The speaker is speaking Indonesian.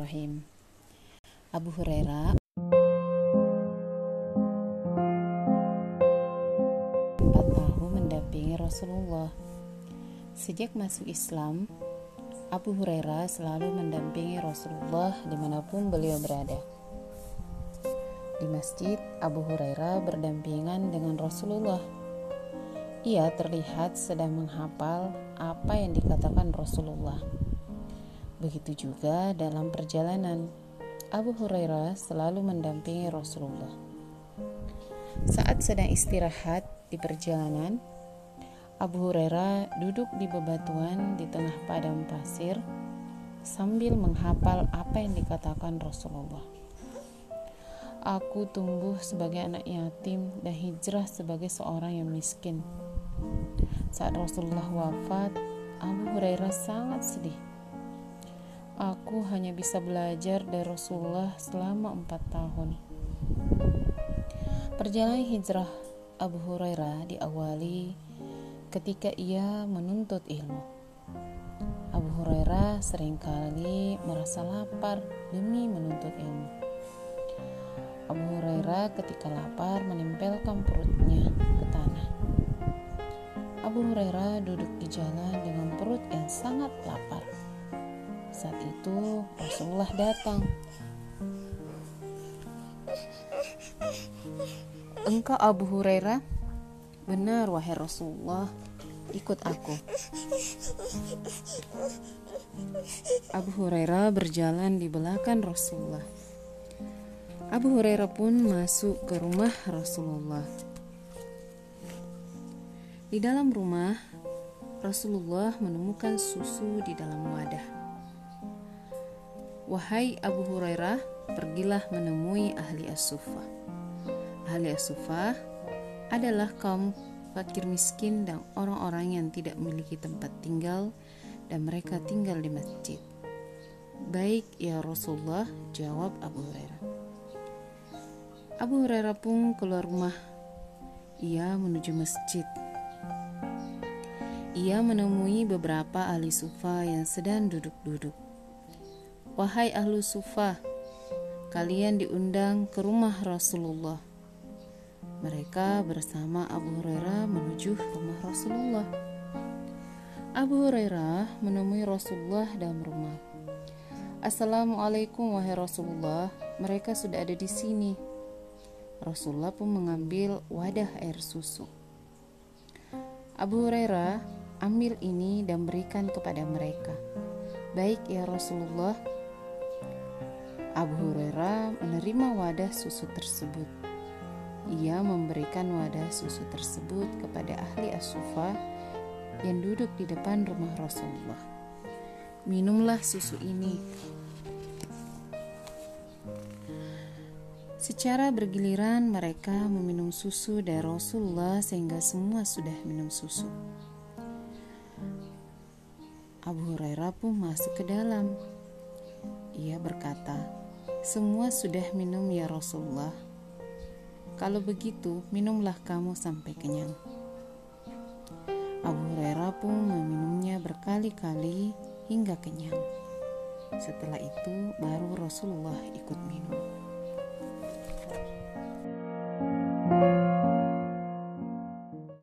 Bismillahirrahmanirrahim. Abu Hurairah empat tahun mendampingi Rasulullah. Sejak masuk Islam, Abu Hurairah selalu mendampingi Rasulullah di mana pun beliau berada. Di masjid, Abu Hurairah berdampingan dengan Rasulullah. Ia terlihat sedang menghafal apa yang dikatakan Rasulullah. Begitu juga dalam perjalanan, Abu Hurairah selalu mendampingi Rasulullah. Saat sedang istirahat di perjalanan, Abu Hurairah duduk di bebatuan di tengah padang pasir sambil menghafal apa yang dikatakan Rasulullah. Aku tumbuh sebagai anak yatim dan hijrah sebagai seorang yang miskin. Saat Rasulullah wafat, Abu Hurairah sangat sedih Aku hanya bisa belajar dari Rasulullah selama empat tahun. Perjalanan hijrah Abu Hurairah diawali ketika ia menuntut ilmu. Abu Hurairah sering kali merasa lapar demi menuntut ilmu. Abu Hurairah ketika lapar menempelkan perutnya ke tanah. Abu Hurairah duduk di jalan dengan perut yang sangat lapar. Saat itu Rasulullah datang. Engkau Abu Hurairah? Benar wahai Rasulullah, ikut aku. Abu Hurairah berjalan di belakang Rasulullah. Abu Hurairah pun masuk ke rumah Rasulullah. Di dalam rumah, Rasulullah menemukan susu di dalam wadah. Wahai Abu Hurairah, pergilah menemui ahli as-sufah. Ahli as-sufah adalah kaum fakir miskin dan orang-orang yang tidak memiliki tempat tinggal dan mereka tinggal di masjid. Baik ya Rasulullah, jawab Abu Hurairah. Abu Hurairah pun keluar rumah. Ia menuju masjid. Ia menemui beberapa ahli sufa yang sedang duduk-duduk. Wahai ahlu sufah, kalian diundang ke rumah Rasulullah. Mereka bersama Abu Hurairah menuju rumah Rasulullah. Abu Hurairah menemui Rasulullah dalam rumah. Assalamualaikum wahai Rasulullah, mereka sudah ada di sini. Rasulullah pun mengambil wadah air susu. Abu Hurairah ambil ini dan berikan kepada mereka. Baik ya Rasulullah, Abu Hurairah menerima wadah susu tersebut. Ia memberikan wadah susu tersebut kepada ahli as-sufa yang duduk di depan rumah Rasulullah. Minumlah susu ini. Secara bergiliran mereka meminum susu dari Rasulullah sehingga semua sudah minum susu. Abu Hurairah pun masuk ke dalam. Ia berkata, semua sudah minum ya Rasulullah. Kalau begitu, minumlah kamu sampai kenyang. Abu Hurairah pun meminumnya berkali-kali hingga kenyang. Setelah itu, baru Rasulullah ikut minum.